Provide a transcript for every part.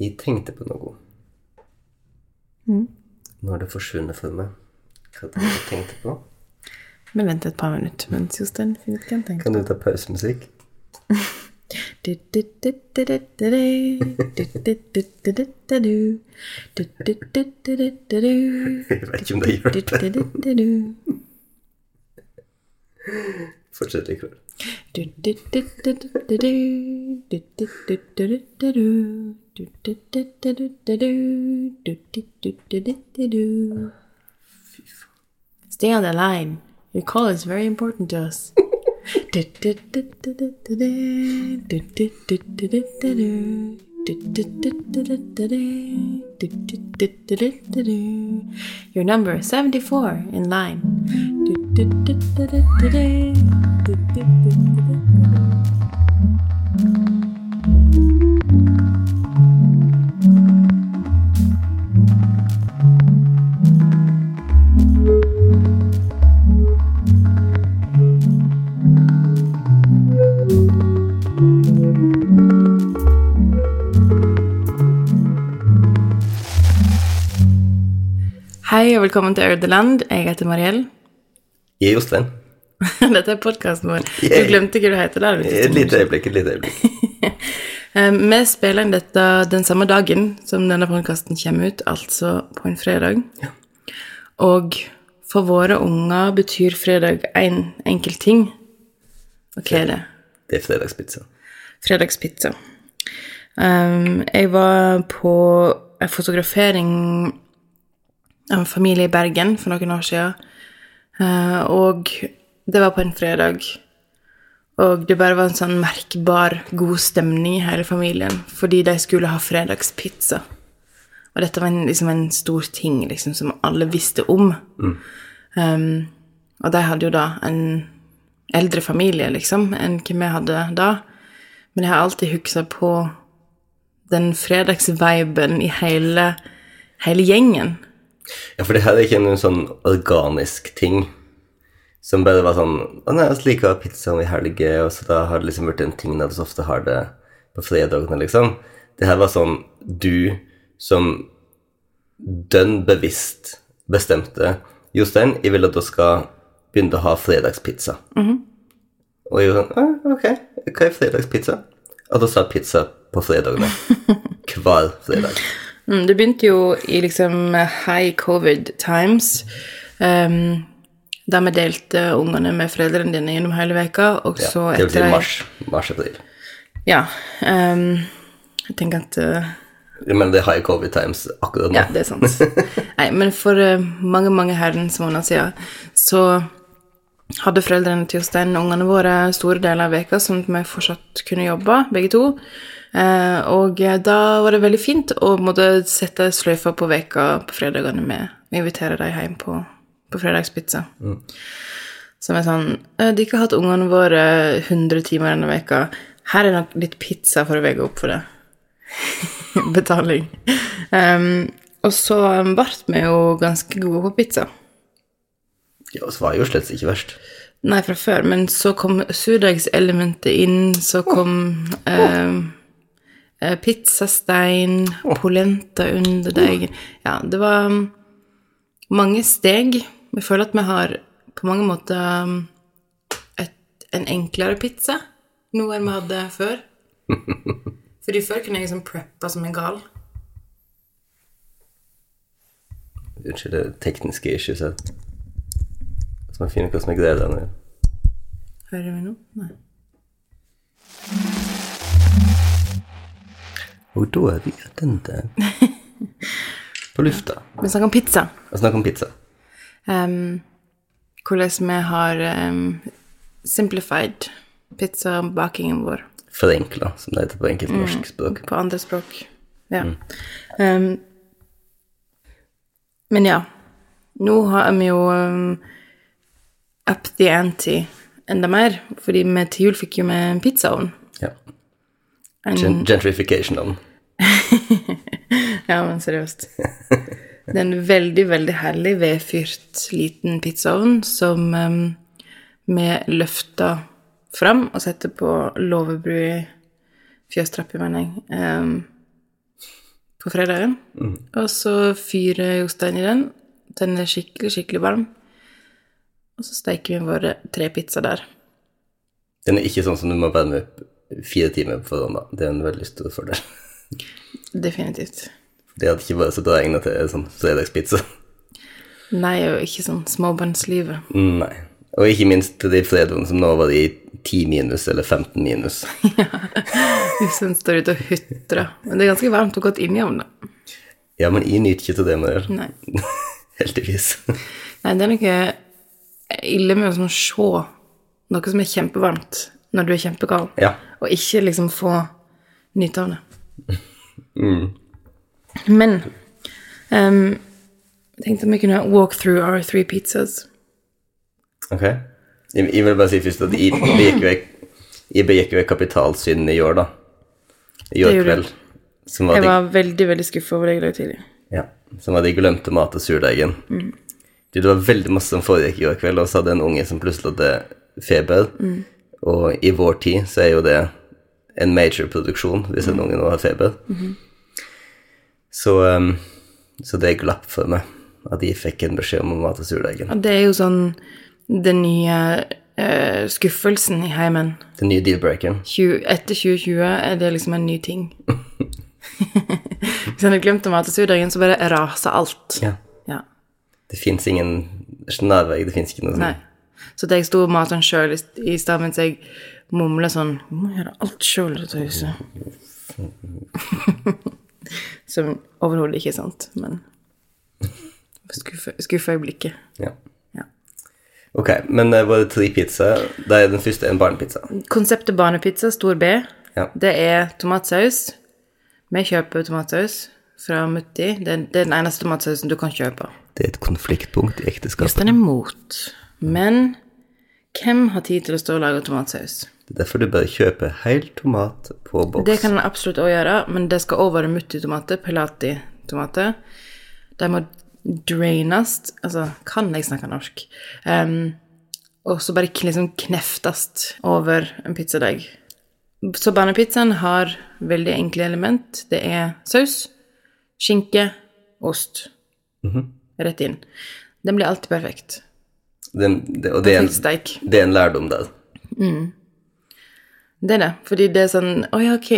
Jeg tenkte på noe. Mm. Nå har det forsvunnet for meg. Hva det jeg tenkte på? Vi venter et par minutter mens Jostein finner ut hva han tenker. Kan du ta pausemusikk? Jeg vet ikke om det hjelper. Fortsett likevel. Stay on the line. Your call is very important to us. Your number is 74 in line. Hei og velkommen til Audeland. Jeg heter Mariell. Jeg er Jostein. Dette er podkasten vår. Du glemte ikke du heter der. Et lite øyeblikk, et lite øyeblikk. Um, vi spiller inn dette den samme dagen som denne podkasten kommer ut, altså på en fredag. Og for våre unger betyr fredag én en enkel ting. Og hva er det? Det er fredagspizza. Fredagspizza. Um, jeg var på en fotografering av en familie i Bergen for noen år siden. Eh, og det var på en fredag. Og det bare var en sånn merkbar god stemning i hele familien fordi de skulle ha fredagspizza. Og dette var en, liksom en stor ting liksom, som alle visste om. Um, og de hadde jo da en eldre familie, liksom, enn hva vi hadde da. Men jeg har alltid huksa på den fredagsviben i hele, hele gjengen. Ja, for det her er ikke en sånn organisk ting som bare var sånn Å nei, vi liker å ha pizza i helger, og så da har det liksom blitt en ting at vi ofte har det på fredagene, liksom. Det her var sånn du som dønn bevisst bestemte Jostein, jeg vil at du skal begynne å ha fredagspizza. Og jeg var sånn «Ah, Ok, hva er fredagspizza? At vi har pizza på fredagene. Hver fredag. Mm, det begynte jo i liksom high covid times. Um, der vi delte ungene med foreldrene dine gjennom hele veka, og Ja, så ja, vil etter si ei- mars. Mars-april. Ja. Um, jeg tenker at uh, Men det er high covid times akkurat nå. Ja, det er sant. Nei, men for uh, mange, mange herrens måneder siden så hadde foreldrene til Jostein ungene våre store deler av veka, sånn at vi fortsatt kunne jobbe, begge to. Eh, og eh, da var det veldig fint å måtte sette sløyfa på veka på fredagene med å invitere dem hjem på, på fredagspizza. Som er sånn eh, De har hatt ungene våre 100 timer denne veka. Her er nok litt pizza for å veie opp for det. Betaling. Um, og så ble vi jo ganske gode på pizza. Ja, så var jo slett ikke verst. Nei, fra før, men så kom surdeigselementet inn, så kom eh, eh, pizzastein, polenta under deigen Ja, det var um, mange steg. Jeg føler at vi har på mange måter um, et, en enklere pizza nå enn vi hadde før. Fordi før kunne jeg liksom preppa som en gal. Unnskyld det tekniske issues her. Så må jeg finne hva som er greia nå. Hører vi nå? Nei. Og da er vi attente. På lufta. Vi snakker om pizza. Vi snakker om pizza. Um, hvordan vi har um, simplified pizzabakingen vår Forenkla, som det heter på enkelt norsk språk. på andre språk. Ja. Um, men ja. Nå har vi jo up the ante enda mer, fordi vi til jul fikk jo med en pizzaovn. Ja. En, Ja, men seriøst. Det er en veldig, veldig herlig vedfyrt liten pizzaovn som um, vi løfter fram og setter på låvebru i fjøstrappa, mener jeg. Um, på fredagen. Og så fyrer Jostein i den. Den er skikkelig, skikkelig varm. Og så steker vi våre tre pizzaer der. Den er ikke sånn som du må varme opp fire timer på forhånd, da. Det er en veldig stor fordel. Definitivt. Det hadde ikke vært så og egnet til sånn fredagspizza. Nei, og ikke sånn småbarnslivet. Nei. Og ikke minst til de fredagene som nå var i 10 minus eller 15 minus. ja, Jostein står ute og hutrer. Men det er ganske varmt og godt inni ovnen. Ja, men jeg nyter ikke til det mer. Nei. Heldigvis. Nei, det er noe ille med å sånn se noe som er kjempevarmt når du er kjempekald, Ja. og ikke liksom få nyte av det. Men ehm, jeg tenkte om vi kunne walk through our three pizzas. Ok. Jeg, jeg vil bare si først at jeg begikk jo jeg begikk jo i år, da. I år kveld. Som var, Jeg de, var veldig, veldig skuffa over det i dag tidlig. ja, som var de glemte mat og surdeigen. Mm. Det var veldig masse som foregikk i går kveld, og så hadde en unge som plutselig hadde feber. Og i vår tid så er jo det en major produksjon hvis en unge nå har feber. Så, um, så det glapp for meg at de fikk en beskjed om mat og surdeigen. Det er jo sånn den nye uh, skuffelsen i heimen. Den nye deal-breakeren. etter 2020 er det liksom en ny ting. Hvis han har glemt å mate surdeigen, så bare raser alt. Ja. Ja. Det fins ingen snarvei, det fins ikke noe sånt. Nei. Så det jeg sto og matet den sjøl i stad mens jeg mumla sånn Du Må gjøre alt sjøl i dette huset. Som overhodet ikke er sant, men skuffa skuffa i blikket. Ja. Ja. Ok, men det var tre pizzaer. Da er den første en barnepizza. Konseptet barnepizza, stor B, Ja. det er tomatsaus. Vi kjøper tomatsaus fra Mutti. Det er, den eneste tomatsausen du kan kjøpe. Det er et konfliktpunkt i ekteskapet. Jostein er imot. Men hvem har tid til å stå og lage tomatsaus? Det er derfor du bør kjøpe hel tomat på boks. Det kan en absolutt også gjøre, men det skal òg være Mutti-tomater, Pelati-tomater. De må draines Altså, kan jeg snakke norsk? Um, og så bare liksom kneftast over en pizzadeig. Så barnepizzaen har veldig enkle element. Det er saus, skinke, ost. Rett inn. Den blir alltid perfekt. Den, det, og det er, en, det er en lærdom der. Det er det. Fordi det er sånn Å ja, ok.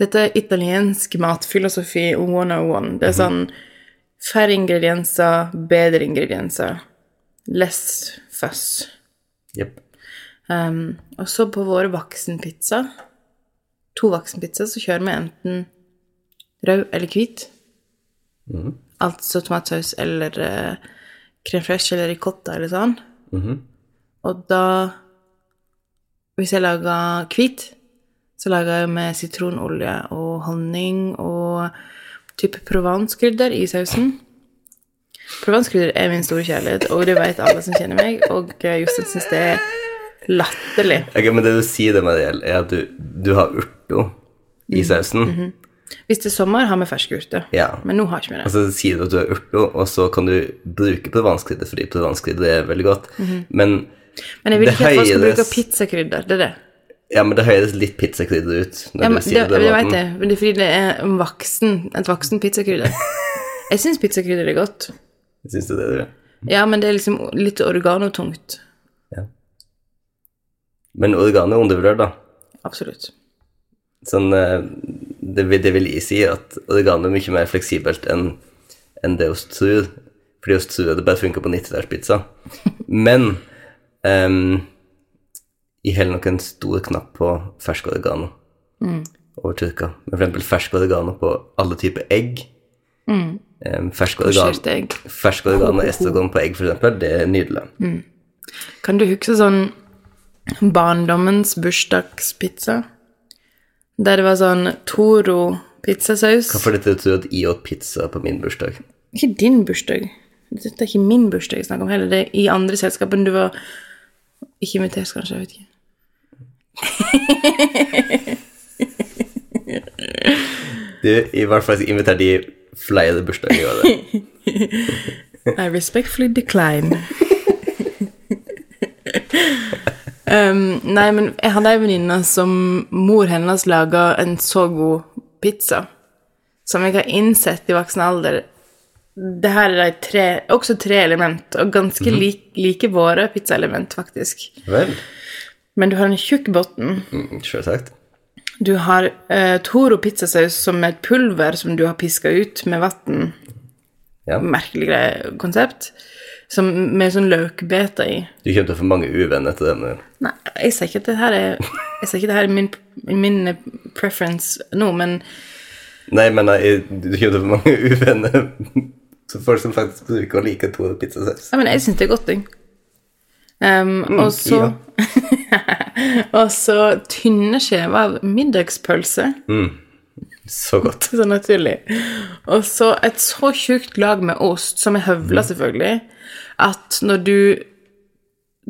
Dette er italiensk matfilosofi 101. Det er sånn færre ingredienser, bedre ingredienser. Less fuss. Jepp. Um, og så på våre voksenpizza, to voksenpizza, så kjører vi enten rød eller hvit. Altså tomatsaus eller uh, crème fraiche eller ricotta eller sånn. Og da Hvis jeg lager hvit, så lager jeg med sitronolje og honning og type provanskrydder i sausen. Provanskrydder er min store kjærlighet, og det vet alle som kjenner meg. Og Jostein syns det er latterlig. Ok, men det du sier det, Mariel, er at du, du har urto i sausen. Hvis det er sommer, har vi ferske urter. Ja. Men nå har ikke vi det. Og så sier du at du har urto, og så kan du bruke provanskrydder, fordi provanskrydder er veldig godt. Men Men jeg vil det ikke at man skal bruke pizzakrydder. Det er det. Ja, men det høres litt pizzakrydder ut når Ja, men du det, sier det. jeg på vet måten. det, men det er fordi det er en voksen, et voksen pizzakrydder. Jeg syns pizzakrydder er godt. Syns du det, du? Ja, men det er liksom litt organotungt. Ja. Men organet er undervurdert, da. Absolutt. Sånn, eh, det, det vil jeg si at organet er mye mer fleksibelt enn enn det oss tror. Fordi oss tror at det bare funker på 90-tallspizza. Men um, jeg heller nok en stor knapp på ferske organer over tørka. Eksempel ferske organer på alle typer egg. Um, Pocherte egg. ferske organer og estrogen på egg, eksempel, det er nydelig. Kan du huske sånn barndommens bursdagspizza? Der det var sånn Toro pizzasaus. Hvorfor dette tror at jeg åt pizza på min bursdag? Ikke din bursdag. Dette er ikke min bursdag jeg snakker om heller. Det er i andre selskapen du var ikke invitert, kanskje. Jeg vet ikke. Du, i hvert fall inviterte de flere bursdager i året. I respectfully decline. um, nei, men jeg hadde ei venninne som mor hennes laga en så god pizza. som jeg har innsett i voksen alder Det her er tre, også tre element, og ganske lik, like våre pizzaelement, faktisk. Vel, Men du har en tjukk bunn. mm, selvsagt. Du har eh, Toro pizzasaus som et pulver som du har piska ut med vann. Ja. Merkelig greie konsept. Som, med sånn løkbeter i. Du kommer til å få mange uvenner til denne. Nei, jeg sier ikke at det her er Jeg sier ikke det her er min, min preference nå, men Nei, men nei, du kommer til å få mange uvenner. Så folk som faktisk bruker å like Toro pizzasaus. Ja, men jeg syns det er godt, jeg. Um, og så Og så tynne skiver middagspølse. middagspølse. Så godt. Så naturlig. Og så et så tjukt lag med ost, som er høvla, selvfølgelig, at når du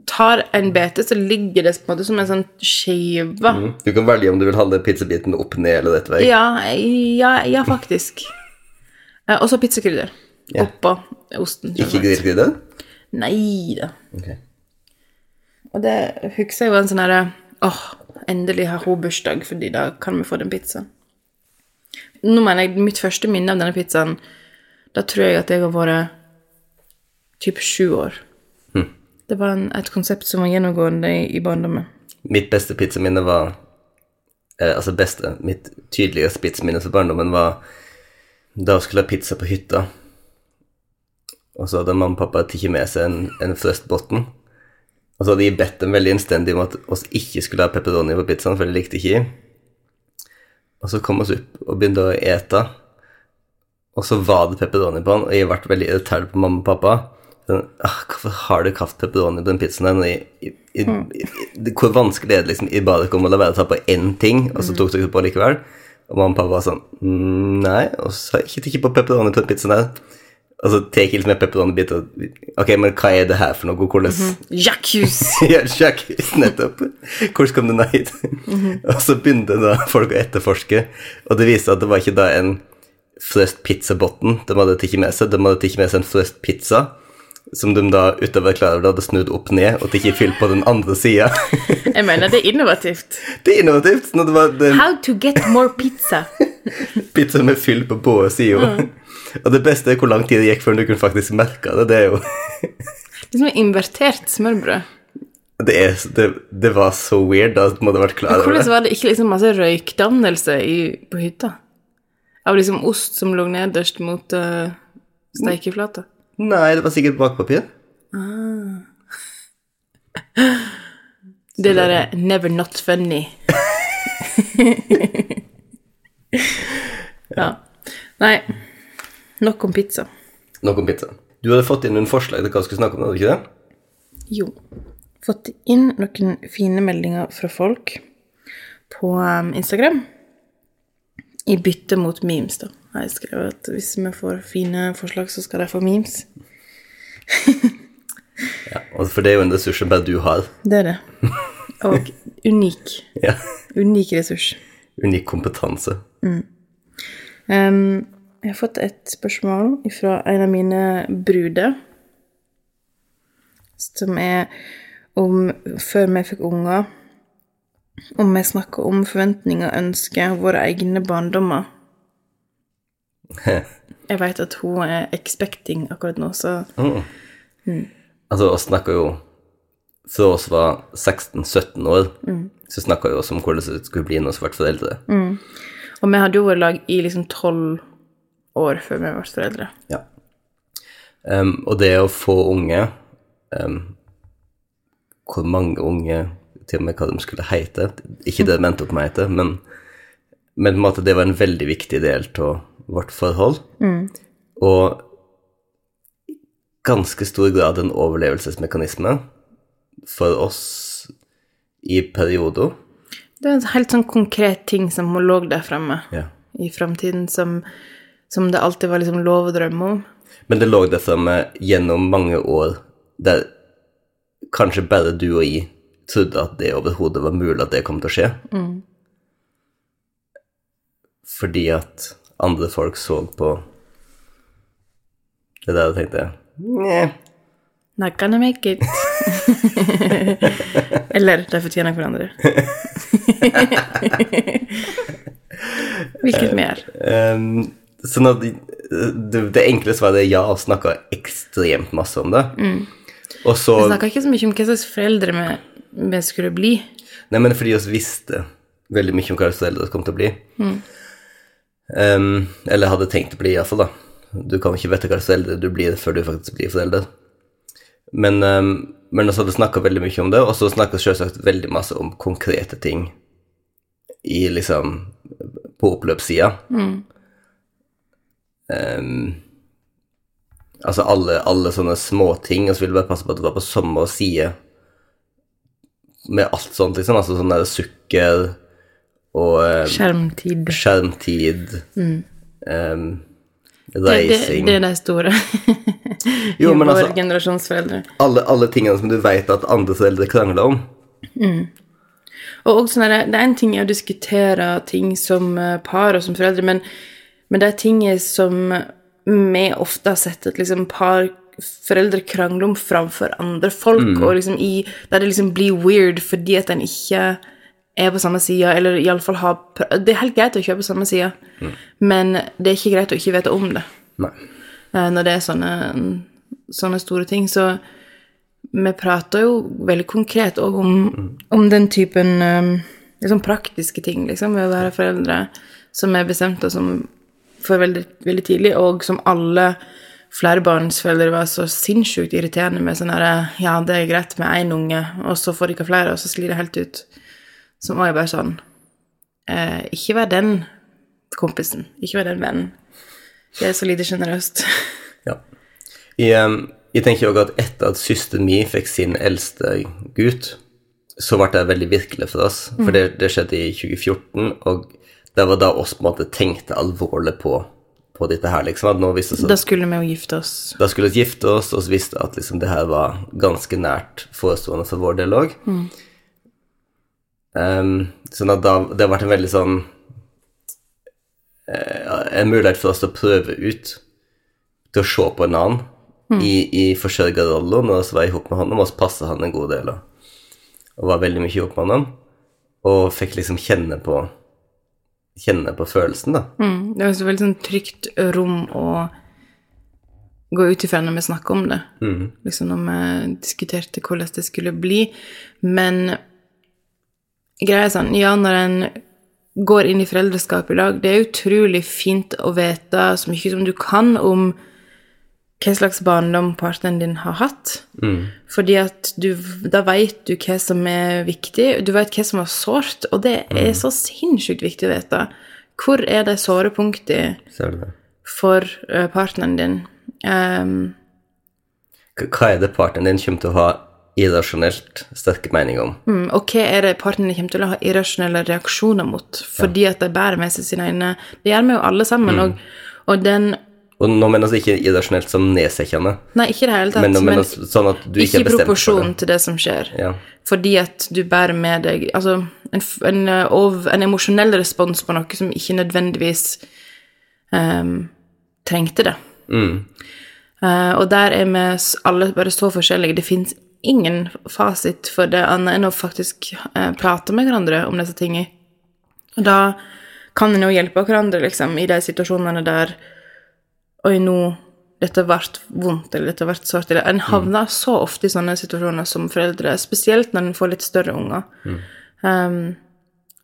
tar en bete, så ligger det på en måte som en sånn skive. Du kan velge om du vil holde pizzabiten opp, ned eller dette vei. Ja, ja, ja, faktisk. Eh, og så pizzakrydder Ja. oppå osten. Ikke grillkrydder? Nei da. Okay. Og det husker jeg var en sånn herre Åh, endelig har hun bursdag, fordi da kan vi få den pizzaen. Nå mener jeg mitt første minne av denne pizzaen Da tror jeg at jeg har vært typ sju år. Det var en, et konsept som var gjennomgående i, i barndommen. Mitt beste pizzaminne var eh, Altså beste, mitt tydeligste pizzaminne fra barndommen var da vi skulle ha pizza på hytta. Og så hadde mamma og pappa tatt med seg en, en frøstbotn. Og så hadde de bedt dem veldig innstendig om at oss ikke skulle ha pepperoni på pizzaen, for de likte ikke. Og så kom oss opp og begynte å ete. Og så var det pepperoni på den, og jeg ble veldig irritert på mamma og pappa. Sånn, ah, hvorfor har du hatt pepperoni på den pizzaen der? jeg- Hvor vanskelig er det liksom i badet om å la være å ta på én ting, og så tok dere på likevel? Og mamma og pappa var sånn mm, Nei, og så har jeg ikke tikk på pepperoni på den pizzaen her. Og så tar jeg liksom en pepperoni-bit og Ok, men hva er det her for noe? Hvordan Jacques! ja, Jackhus, nettopp. Hvordan kom den hit? Og så begynte da folk å etterforske, og det viste at det var ikke da en frøst pizzabotten de hadde tatt med seg, de hadde tatt med seg en frøst pizza, som de da utover klar hadde snudd opp ned, og ikke fylt på den andre sida. Jeg mener, det er innovativt. det er innovativt. Det var den How to get more pizza. pizza med fyll på både sider. Og det beste er hvor lang tid det gikk før du kunne faktisk merke det. Det er jo Liksom som invertert smørbrød. Det, er, det, det var så weird, da må du ha vært klar over det. Hvordan var det ikke liksom masse røykdannelse i, på hytta? Av liksom ost som lå nederst mot uh, steikeflata? Nei, det var sikkert bakpapir. Det derre 'never not funny'. ja. Nei, nok om pizza. Nok om pizza. Du hadde fått inn noen forslag til hva vi skulle snakke om, hadde du ikke det? Jo. Fått inn noen fine meldinger fra folk på um, Instagram. I bytte mot memes, da. Har jeg skrevet at hvis vi får fine forslag, så skal de få memes. Ja, For det er jo en ressurs som bare du har. Det er det. Og unik. Ja. Unik ressurs. Unik kompetanse. Um, jeg har fått et spørsmål fra en av mine bruder, som er om før vi fikk unger, om vi snakker om forventninger, ønsker, våre egne barndommer. Jeg vet at hun er expecting akkurat nå, så Altså, vi snakker jo Fra oss var 16-17 år, så snakka vi også om hvordan det skulle bli når vi ble foreldre. Og vi hadde jo vært lag i liksom tolv år før vi ble foreldre. Ja. Um, og det å få unge um, Hvor mange unge Til og med hva de skulle hete. Ikke det de endte opp med å hete, men, men måte det var en veldig viktig del av vårt forhold. Og ganske stor grad en overlevelsesmekanisme for oss i perioder. Det er en helt sånn konkret ting som lå der fremme Ja. i framtiden, som, som det alltid var liksom lov å drømme om. Men det lå der fremme gjennom mange år der kanskje bare du og jeg trodde at det overhodet var mulig at det kom til å skje. Fordi at andre folk så på det der og tenkte Nja. Not gonna make it. Eller de fortjener hverandre. Hvilket mer? Ehm, Sånn at det, det enkle svaret er ja, og snakka ekstremt masse om det. Og så Vi snakka ikke så mye om hva slags foreldre vi, vi skulle bli. Nei, men fordi vi visste veldig mye om hva slags foreldre vi kom til å bli. Em, eller hadde tenkt å bli, iallfall, da. Du kan ikke vite hva slags foreldre du blir før du faktisk blir forelder. Men, um, men også hadde snakka veldig mye om det, og så snakka selvsagt veldig masse om konkrete ting i liksom på oppløpssida. Em, altså alle, alle sånne småting, og så ville du bare passe på at det var på samme side med alt sånt, liksom. Altså sånn der sukker og um, Skjermtid. skjermtid, Det, det, reising det er de store Jo, i men vår altså- generasjons foreldre. alle, alle tingene som du vet at andre foreldre krangler om. Og også sånn det er en ting å diskutere ting som eh, par og som foreldre, men, men det er ting som vi ofte har sett at liksom par foreldre krangler om framfor andre folk, og liksom i, der det liksom blir weird fordi at en ikke er på samme side, eller iallfall har Det er helt greit å kjøpe på samme side, men det er ikke greit å ikke vite om det Nei. eh, når det er sånne, sånne store ting. Så vi prater jo veldig konkret òg om, om den typen um, liksom praktiske ting, liksom, ved å være foreldre, som er bestemte oss som for veldig, veldig tidlig, og som alle flerbarnsforeldre var så sinnssykt irriterende med sånn herre Ja, det er greit med én unge, og så får de ikke flere, og så sklir det helt ut. Som må jeg bare sånn eh, Ikke vær den kompisen. Ikke vær den vennen. Det er så lite sjenerøst. Ja. Jeg, jeg tenker også at etter at søsteren min fikk sin eldste gutt, så ble det veldig virkelig for oss. For det, det skjedde i 2014, og det var da oss på en måte tenkte alvorlig på, på dette her, liksom. At nå visste så, Da skulle vi jo gifte oss. Da skulle vi gifte oss, og så visste at liksom, det her var ganske nært forestående for vår del òg. sånn at da, det har vært en veldig sånn eh, En mulighet for oss til å prøve ut, til å se på en annen i, i forsørgerrollen Og så var jeg sammen med han, og så passet han en god del. Og, og var veldig mye sammen med han, og fikk liksom kjenne på Kjenne på følelsen, da. Mm, det var et veldig sånn trygt rom å gå ut ifra når vi snakker om det. Liksom når vi diskuterte hvordan det skulle bli. Men greia er sånn, ja, når en går inn i foreldreskap i dag, det er utrolig fint å vite så mye som du kan om hva slags barndom partneren din har hatt. Fordi at du, da vet du hva som er viktig, du vet hva som er sårt, og det er så sinnssykt viktig å vite. Hvor er de såre punktene for eh, partneren din? Um, Hva er det partneren din kommer til å ha irrasjonelt sterke meninger om? mm, og hva er det partneren din kommer til å ha irrasjonelle reaksjoner mot? Fordi at de bærer med seg sine egne Det gjør vi jo alle sammen, og, og den Og nå mener vi ikke irrasjonelt som nedsettende, Nei, ikke i det hele tatt, men men vi sånn at du ikke ikke i proporsjon det. til det som skjer. Ja. Fordi at du bærer med deg Altså, en, en, eh, en emosjonell respons på noe som ikke nødvendigvis um, trengte det. Eh, og der er vi alle bare så forskjellige. Det fins ingen fasit for det annet enn å faktisk uh, prate med hverandre om disse tingene. Og da kan en jo hjelpe hverandre, liksom, i de situasjonene der Oi, nå dette ble vondt, eller dette ble sårt. Eller en havner så ofte i sånne situasjoner som foreldre, spesielt når en får litt større unger. Um,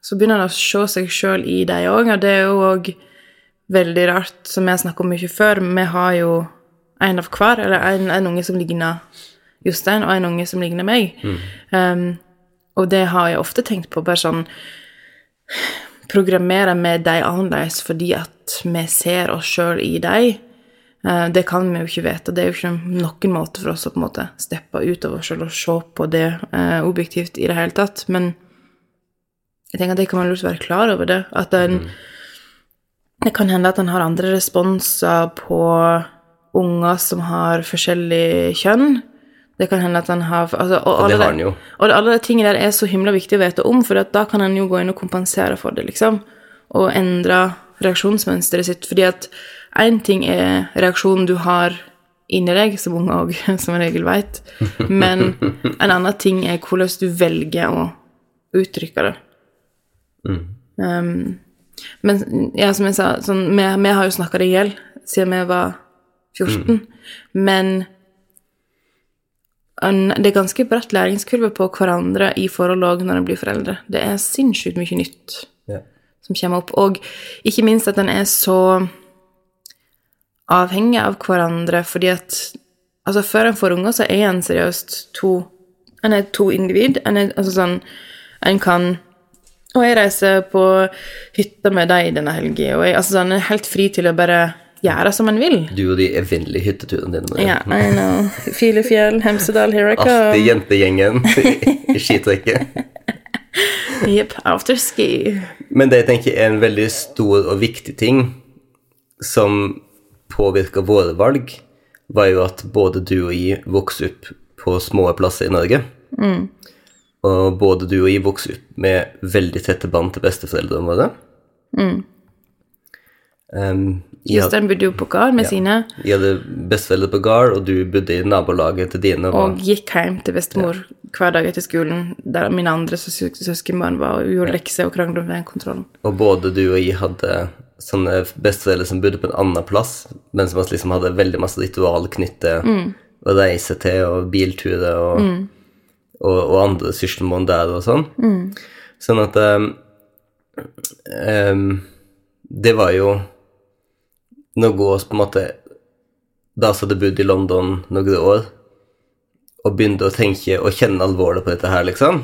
så begynner en å se seg sjøl i dem òg, og det er jo òg veldig rart, som jeg har snakket om mye før. Vi har jo en av hver, eller en, en unge som ligner Jostein, og en unge som ligner meg. Um, og det har jeg ofte tenkt på, bare sånn Programmere med dem annerledes fordi at vi ser oss sjøl i dem. Eh, Det kan vi jo ikke vite. Det er jo ikke noen måte for oss å på en måte steppe ut av oss sjøl og se på det eh, objektivt i det hele tatt. Men jeg tenker at det kan være lurt å være klar over det. At en Det kan hende at en har andre responser på unger som har forskjellig kjønn. Det kan hende at han har altså, og, Og det alle har han jo. og alle de tingene der er så himla viktig å vite om, for da kan en jo gå inn og kompensere for det, liksom. Og endre reaksjonsmønsteret sitt. Fordi at én ting er reaksjonen du har inni deg, som unge òg som regel veit, men en annen ting er hvordan du velger å uttrykke det. Um, Men ja, som jeg sa, sånn, vi, vi har jo snakka det i hjel siden vi var 14, men en, det er ganske bratt læringskurve på hverandre i forhold òg når en blir foreldre. Det er sinnssykt mye nytt yeah. som kommer opp, og ikke minst at en er så avhengig av hverandre, fordi at altså før en får unger, så er en seriøst to En er to individ. En er altså sånn En kan Og jeg reiser på hytta med deg denne helga, og jeg altså sånn, er helt fri til å bare gjøre som en vil. Du og de evinnelige hytteturene dine. med Ja, I know. Filefjell, Hemsedal, here I Alltid come. jentegjengen i- i skitrekket. Jepp, afterski. Men det jeg tenker er en veldig stor og viktig ting som påvirka våre valg, var jo at både du og jeg vokste opp på små plasser i Norge. Og både du og jeg vokste opp med veldig tette bånd til besteforeldrene våre. Um, jeg, hadde, Jostein bodde jo på gard med sine, jeg hadde besteforeldre på gard, og du bodde i nabolaget til dine. Og, og gikk hjem til bestemor hver dag etter skolen, der mine andre søskenbarn var og gjorde lekser og krangla om den kontrollen. og både du og jeg hadde sånne besteforeldre som bodde på en annen plass, men som liksom hadde veldig masse ritual knyttet å reise til, og bilturer og, og, og andre sysselmål der og sånn. Sånn at um, um, Det var jo noe oss på en måte Da som hadde bodd i London noen år, og begynte å tenke og kjenne alvoret på dette her, liksom.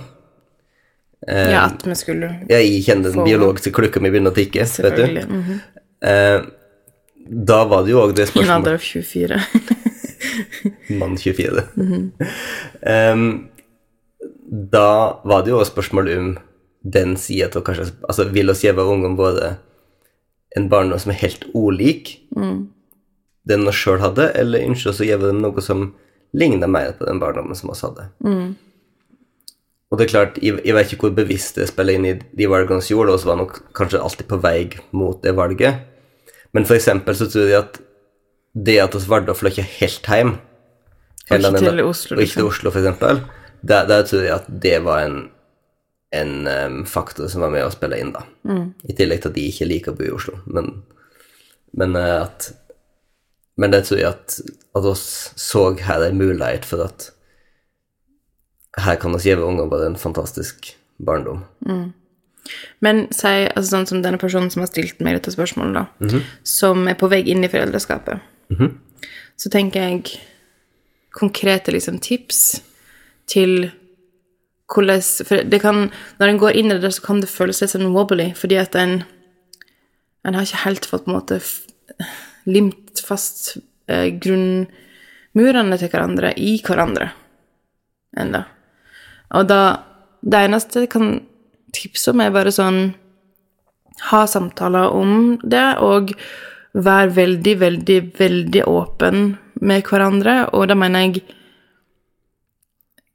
Ja, at vi skulle Jeg kjenner den Få- biologiske klokka mi begynner å tikke, vet du. Selvfølgelig. -hmm. Eh, da var det jo òg det spørsmålet Min alder av 24. Mann 24. Em, da var det jo også spørsmål om den sida å kanskje Altså, vil oss gjeve ungene våre en barndom som er helt ulik den vi sjøl hadde, eller ønsker oss å gjeve dem noe som ligner mer på den barndommen som vi hadde? Og det er klart, jeg, jeg vet ikke hvor bevisst det spiller inn i de valgene vi gjorde, og så var nok kanskje alltid på vei mot det valget. Men for eksempel så tror jeg at det at valgte å flytte helt hjem hele ikke til Oslo, Og ikke til liksom. Oslo, for eksempel. Der, der tror jeg at det var en, en um, faktor som var med å spille inn, da. Mm. I tillegg til at de ikke liker å bo i Oslo. Men, men eh, at Men det tror jeg at, at oss så her en mulighet for at her kan vi gjeve ungene bare en fantastisk barndom. Men si, altså sånn som denne personen som har stilt meg dette spørsmålet, da, som er på vei inn i foreldreskapet, så tenker jeg konkrete liksom, tips til hvordan For det kan, når en går inn i det, der, så kan det føles litt sånn wobbly, fordi at en en har ikke helt fått på en måte limt fast eh, grunnmurene til hverandre i hverandre ennå. Og da Det eneste jeg kan tipse om, er bare sånn Ha samtaler om det, og være veldig, veldig, veldig åpen med hverandre. Og da mener jeg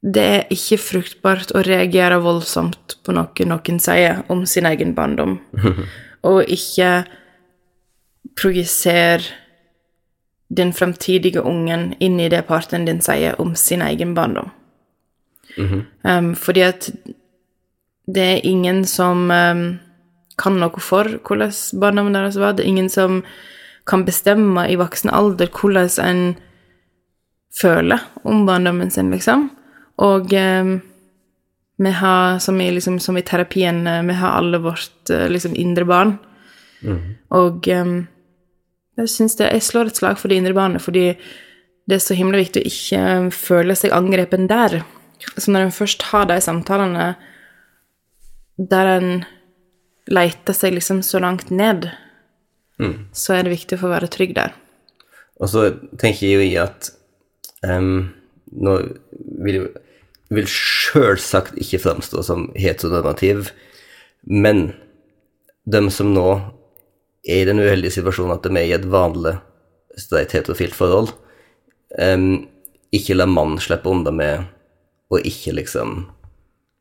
det er ikke fruktbart å reagere voldsomt på noe noen sier om sin egen barndom, og ikke projisere den fremtidige ungen inn i det partneren din sier om sin egen barndom. Um, fordi at det er ingen som um, kan noe for hvordan barndommen deres var. Det er ingen som kan bestemme i voksen alder hvordan en føler om barndommen sin, liksom. Og um, vi har, som i, liksom, som i terapien, eh, vi har alle vårt eh, liksom, indre barn. Og um, jeg synes det, jeg slår et slag for det indre barnet, fordi det er så himla viktig å ikke føle seg angrepen der. Så når en først har de samtalene der en leter seg liksom så langt ned, så er det viktig å få være trygg der. Og så tenker jeg jo i at um, Nå vil jeg vil sjølsagt ikke framstå som heteronormativ, men de som nå er i den uheldige situasjonen at de er i et vanlig streit heterofilt forhold, um, ikke la mannen slippe unna med å ikke liksom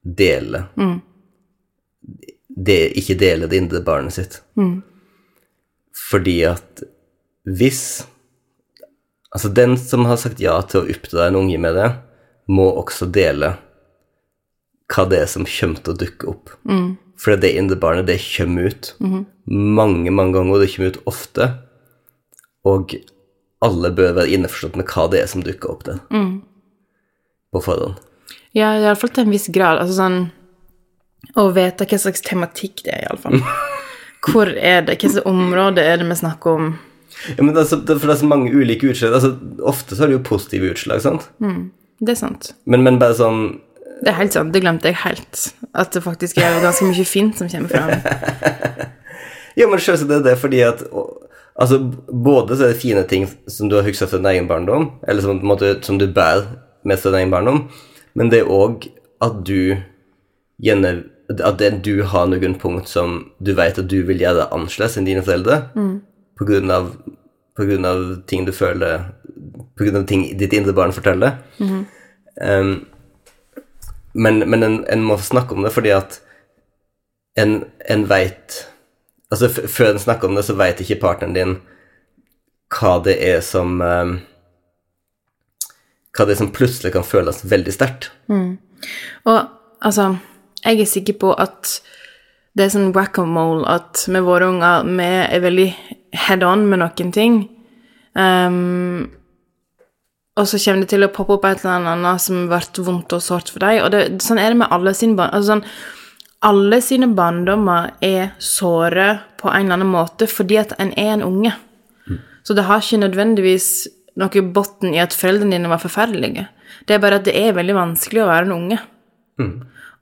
dele det, Ikke dele det indre barnet sitt. Fordi at hvis Altså, den som har sagt ja til å oppdra en unge med det, må også dele hva det er som kommer til å dukke opp. For det indre barnet, det kommer ut mange, mange ganger, og det kommer ut ofte. Og alle bør være innforstått med hva det er som dukker opp der. På forhånd. Ja, iallfall til en viss grad. Altså sånn Å vite hva slags tematikk det er, iallfall. Hvor er det? Slags område er det vi snakker om? Ja, men det er så, det, er så mange ulike utslag. Altså, ofte så er det jo positive utslag, sant? Det er sant. Men, men bare sånn Det er helt sant. Det glemte jeg helt. At det faktisk er ganske mye fint som kommer fram. Ja, men selvsagt er det fordi at Altså, både så er det fine ting som du har huska fra din egen barndom, eller som, måte, som du bærer med fra din egen barndom, men det er òg at du gjerne At det, du har noen punkt som du vet at du vil gjøre annerledes enn dine foreldre, på, grunn av, på grunn av ting du føler På grunn av ting ditt indre barn forteller. Um, men men en, en må snakke om det fordi at en, en veit Altså, før en snakker om det, så veit ikke partneren din hva det er som um, Hva det er som plutselig kan føles veldig sterkt. Og altså, jeg er sikker på at det er sånn whack-a-mole at med våre unger vi er veldig head on med noen ting. Um, og så kommer det til å poppe opp et eller annet som ble vondt og sårt for deg. Og det, sånn er det med alle sine barn. Altså sånn, alle sine barndommer er såre på en eller annen måte fordi at en er en unge. Så det har ikke nødvendigvis noe bunn i at foreldrene dine var forferdelige. Det er bare at det er veldig vanskelig å være en unge.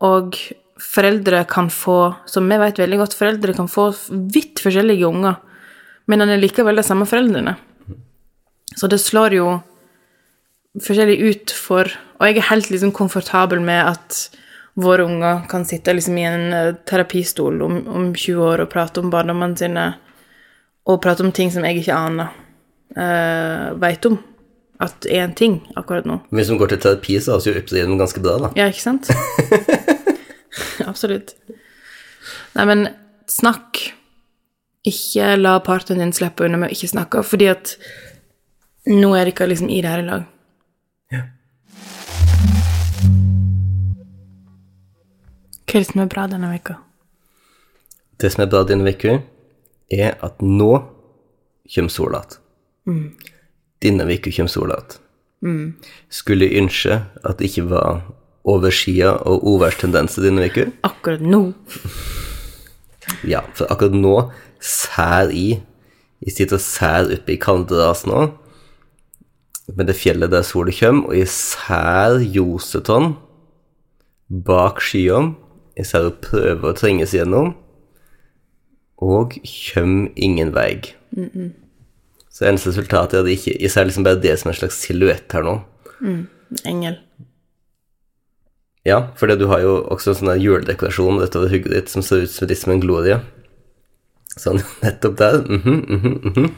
Og foreldre kan få, som vi vet veldig godt, foreldre kan få vidt forskjellige unger, men han er likevel de samme foreldrene. Så det slår jo forskjellig ut for Og jeg er helt liksom komfortabel med at våre unger kan sitte liksom i en eh, terapistol om, om 20 år og prate om barndommene sine, og prate om ting som jeg ikke aner uh, veit om at en ting akkurat nå. Hvis hun går til terapi, så har vi jo gjennom ganske bra, da. Ja, ikke sant? Absolutt. Nei, men snakk. Ikke la partneren din slippe unna med å ikke snakke, fordi at nå er dere liksom i det her i lag. Ja. Hva er det som er bra denne uka? Det som er bra denne uka, er at nå kommer sola igjen. Denne uka kommer sola igjen. Skulle ønske at det ikke var overskya og uværstendenser denne uka. Akkurat nå. Ja, for akkurat nå sær i Jeg sitter og sær oppe i Kalderas nå, med det fjellet der sola kommer, og jeg sær ljosetonn bak skyene. Jeg ser hun prøver å trenge seg gjennom, og kommer ingen vei. Så eneste resultatet er at det ikke Jeg ser liksom bare det som en slags silhuett her nå. Engel. Ja, for du har jo også en sånn juledekorasjon rett over hugget ditt som ser ut som litt som en glorie. Sånn nettopp der. mhm, mhm, mhm.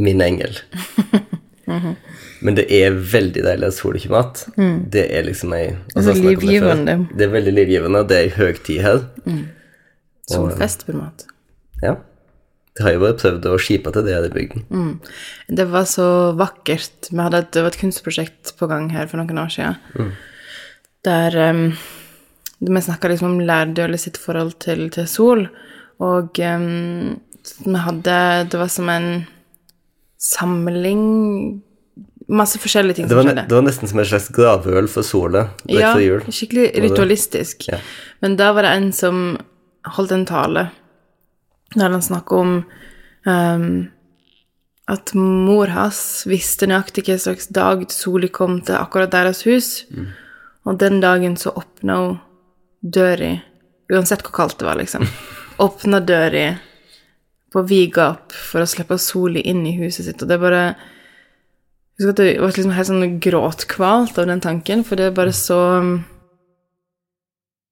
Min engel. Men det er veldig deilig at sola kommer mat. Det er liksom ei er altså, det. Det er veldig livgivende. Det er ei høgtid her. Solfest, på en måte. Ja. Det har jo bare prøvd å skipe til det her i bygden. Det var så vakkert. Vi hadde et, det var et kunstprosjekt på gang her for noen år siden. Der um, vi snakka liksom om lærdølet sitt forhold til, til sol. Og um, vi hadde Det var som en samling Masse forskjellige ting som skjedde. det var nesten som en slags gravøl for sola rett Ja, før jul. skikkelig ritualistisk. Ja. Men da var det en som holdt en tale der han snakket om um, at mor hans visste nøyaktig hva slags dag sola kom til akkurat deres hus, og den dagen så åpna hun døra, uansett hvor kaldt det var, liksom, åpna døra på vid gap for å slippe sola inn i huset sitt, og det er bare husker at det var liksom helt sånn gråtkvalt av den tanken, for det er bare så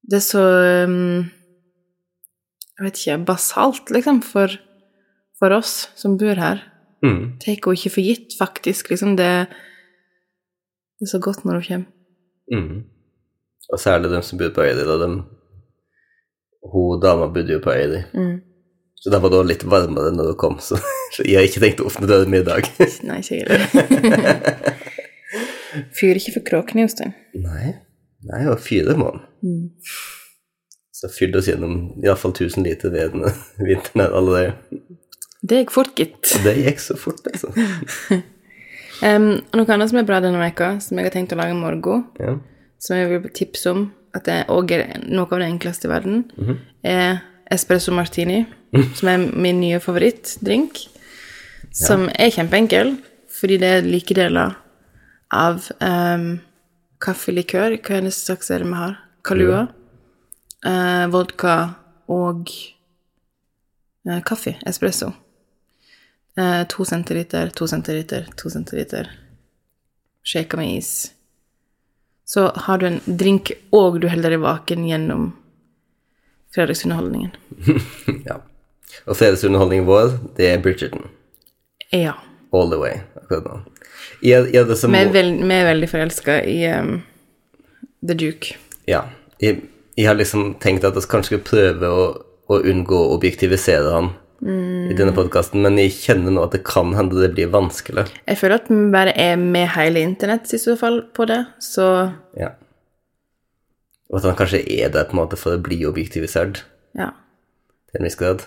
Det er så um, Jeg vet ikke Basalt, liksom, for, for oss som bor her. Mm. Tar henne ikke for gitt, faktisk. Liksom, det, det er så godt når hun kommer. Mm. Og særlig dem som bodde på Øydi, da. Dem, hun dama bodde jo på Øydi. Mm. Så da var det litt varmere når hun kom, så, så jeg har ikke tenkt å åpne døren min i dag. Nei, ikke heller. Fyrer ikke for kråkene, Jostein. Nei, nei, og fire må han. Så fyrte oss gjennom iallfall 1000 liter ved den vinteren her allerede. Det gikk fort, gitt. Det gikk så fort, altså. Um, noe annet som er bra denne veka, som jeg har tenkt å lage i morgen, Ja. som jeg vil tipse om, at det òg er noe av det enkleste i verden, er espresso martini, som er min nye favorittdrink. Som er kjempeenkel, fordi det er like deler av um, kaffelikør Hva slags er det vi har? Kalua. Eh, vodka og eh, kaffe. Espresso. Eh, to centiliter, to centiliter, to centiliter. Shaka med is. Så har du en drink, og du holder deg vaken gjennom fredagsunderholdningen. ja. Og fredagsunderholdningen vår, det er Bridgerton. Ja. All the way akkurat nå. Jeg, jeg, Vi er, veld, vi er veldig forelska i um, The Duke. Ja. Jeg, jeg har liksom tenkt at vi kanskje skal prøve å, å unngå å objektivisere han i denne podkasten, men jeg kjenner nå at det kan hende det blir vanskelig. Jeg føler at vi bare er med hele internett i så fall på det, så Ja. Og at han kanskje er der på en måte for å bli objektivisert ja. til en viss grad.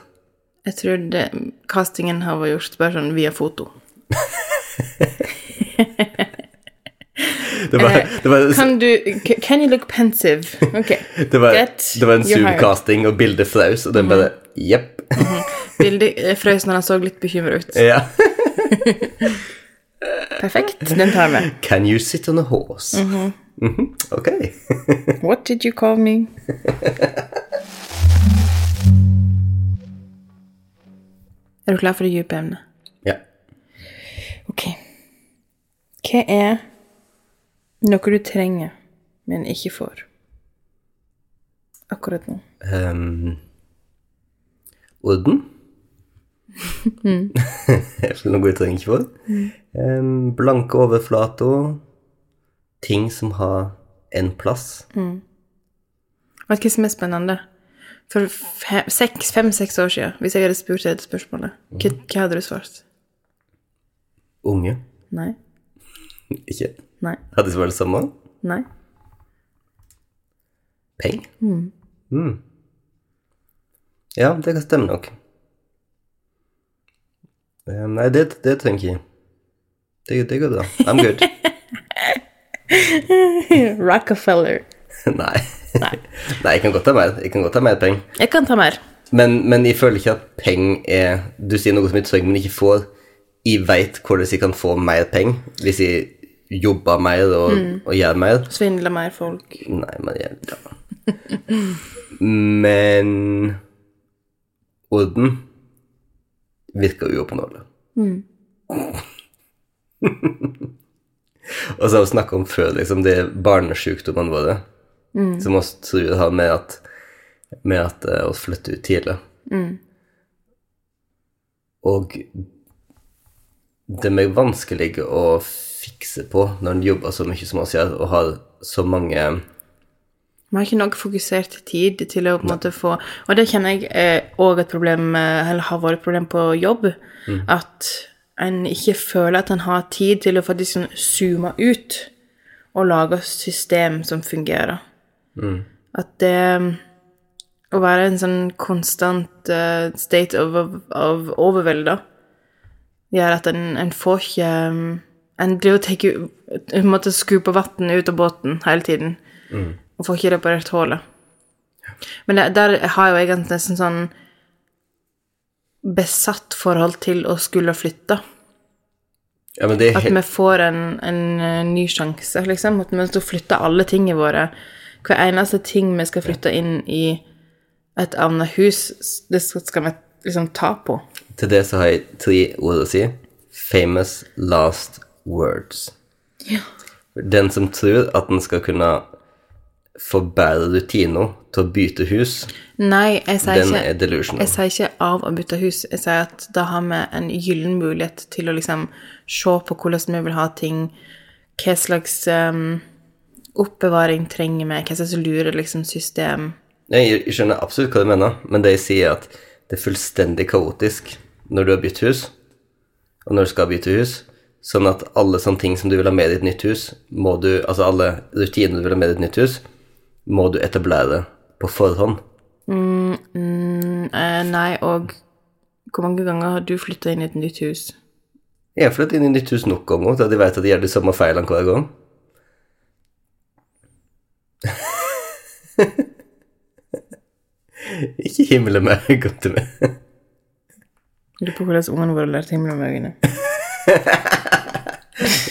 Jeg tror det, castingen har vært gjort bare sånn via foto. Det var, det var, Kan du Can you look pensive? Ok. det var, Get det var en You're og bildet fraus, og den bare Jepp. Bildet eh, frøs når han så litt bekymra ut. Ja. Perfekt. Den tar vi. Can you sit on a horse? Mhm, Ok. What did you call me? Er du klar for det dype emnet? ja. Ok. Hva er noe du trenger, men ikke får? Akkurat nå. Um, orden. mm. noe jeg trenger ikke for. Um, blanke overflater. Ting som har en plass. Vet du hva som er spennende? For fem-seks år siden, hvis jeg hadde spurt deg dette spørsmålet, hva, hva hadde du svart? Unge. Nei. Ikke. Nei. Hadde det vært det samme? Nei. Penger. Mm. Ja, det kan stemme nok. Um, nei, det, det trenger jeg. Det, det går bra. I'm good. Rockefeller. nei. nei. jeg kan godt ta mer. Jeg kan godt ta mer penger. Jeg kan ta mer. Men, men jeg føler ikke at penger er Du sier noe som jeg trenger, men ikke får. Jeg veit hvordan jeg kan få mer penger hvis jeg jobber mer og, og gjør mer. Svindle mer folk. Nei, men jeg ja. Men orden virker uoppnåelig. og så har vi snakka om før, liksom, det er barnesjukdommene våre som vi tror har med at med at eh, oss flytter ut tidlig. Og det er vanskelig å fikse på når en jobber så mye som oss gjør, og har så mange Vi har ikke nok fokusert tid til å på en måte få Og det kjenner jeg òg et problem eller har vært et problem på jobb. At en ikke føler at en har tid til å faktisk sånn zoome ut og lage system som fungerer. At det Å være en sånn konstant uh, state of, of, overvelda gjør at en, en får ikke um, En driver og tar En måtte skupe vann ut av båten hele tiden. Og får ikke reparert hullet. Men det, der har jo jeg nesten sånn besatt forhold til å skulle flytte. Ja, men det At vi får en, en eh, ny sjanse, liksom. At vi skal flytte alle tingene våre. Hver eneste ting vi skal flytte inn i et annet hus, det skal vi liksom ta på. Til det så har jeg tre ord å si. Famous last words. Ja. Den som tror at den skal kunne bedre rutiner til å bytte hus, Nei, jeg sier den ikke er delusional. Jeg sier ikke av å bytte hus, jeg sier at da har vi en gyllen mulighet til å liksom se på hvordan vi vil ha ting, hva slags um, oppbevaring trenger vi, hva slags lure liksom system Nei, jeg skjønner absolutt hva du mener, men det jeg sier, er at det er fullstendig kaotisk når du har bytt hus, og når du skal bytte hus, sånn at alle sånne ting som du vil ha med i ditt nytt hus, må du, altså alle rutiner du vil ha med i ditt nytt hus, må du etablere på forhånd. Mm, mm, nei, og hvor mange ganger har du flytta inn i et nytt hus? Jeg har flyttet inn i nytt hus nok ganger til at jeg vet at de gjør de samme feilene hver gang. Ikke himle med godt til meg. Lurer på hvordan ungene våre lærte himmelen med øynene.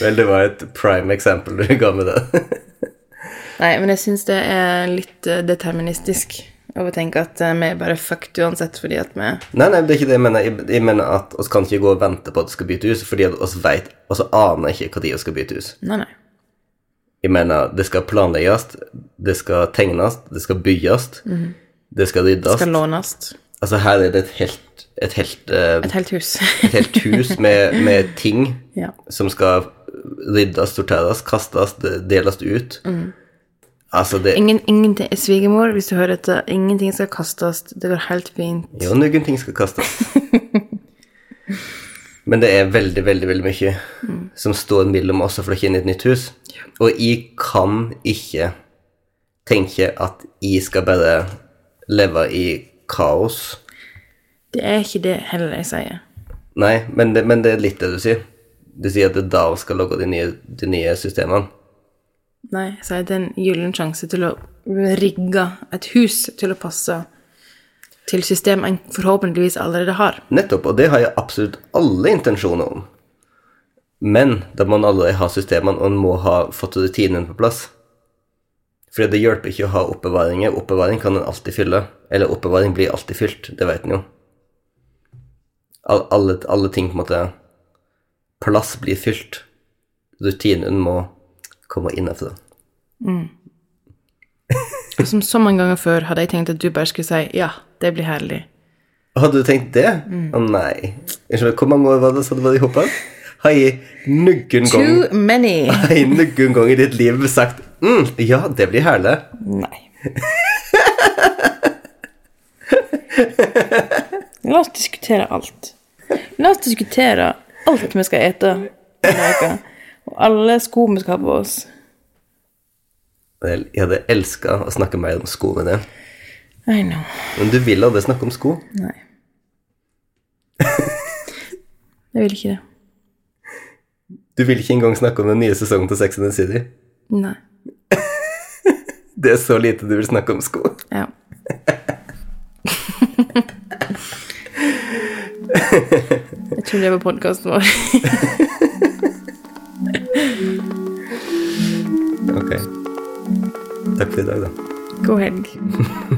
Vel, det var et prime eksempel du ga med det. Nei, men jeg syns det er litt eh, deterministisk av å tenke at eh, vi er bare fucked uansett fordi at vi Nei, nei, det er ikke det jeg mener. Jeg, jeg mener at oss kan ikke gå og vente på at vi skal bytte hus, fordi at oss vet, og så aner ikke når vi skal bytte hus. Nei, nei. Jeg mener, det skal planlegges, det skal tegnes, det skal bygges, det skal ryddes. Skal lånes. Altså, her er det et helt, et helt, uh, Et helt hus. et helt hus med, med ting ja. som skal ryddes, sorteres, kastes, deles ut. Altså, det Ingen, ingenting Svigermor, hvis du hører dette, ingenting skal kastes. Det går helt fint. Jo, noen ting skal kastes. Men det er veldig, veldig veldig mye som står mellom oss og flokken i et nytt hus. Og jeg kan ikke tenke at jeg skal bare leve i kaos. Det er ikke det heller jeg sier. Nei, men det, men det er litt det du sier. Du sier at det er da vi skal logge de nye, de nye systemene. Nei, jeg sier det er en gyllen sjanse til å rigge et hus til å passe til system en forhåpentligvis allerede har. Nettopp, og det har jeg absolutt alle intensjoner om. Men da må man allerede ha systemene, og man må ha fått rutinen på plass. For det hjelper ikke å ha oppbevaringer. Oppbevaring kan en alltid fylle. Eller oppbevaring blir alltid fylt, det vet en jo. All, alle, alle ting på en måte Plass blir fylt. Rutinen må komme innenfra. Og som så mange ganger før hadde jeg tenkt at du bare skulle si ja, det blir herlig. Hadde du tenkt det? Å nei. Unnskyld, hvor mange år var det så hadde var i hoppa? Har jeg noen gang Too many. Har jeg noen gang i ditt liv sagt mm, ja, det blir herlig? Nei. La oss diskutere alt. La oss diskutere alt vi skal ete. Og alle sko vi skal ha på oss. Jeg hadde elska å snakke mer om sko med det. I know. Men du vil aldri snakke om sko. Nei. Jeg vil ikke det. Du vil ikke engang snakke om den nye sesongen til Sex and the City. Nei. Det er så lite du vil snakke om sko. Ja. Jeg tror det var podkasten vår. Ok. Takk for i dag, da. God helg.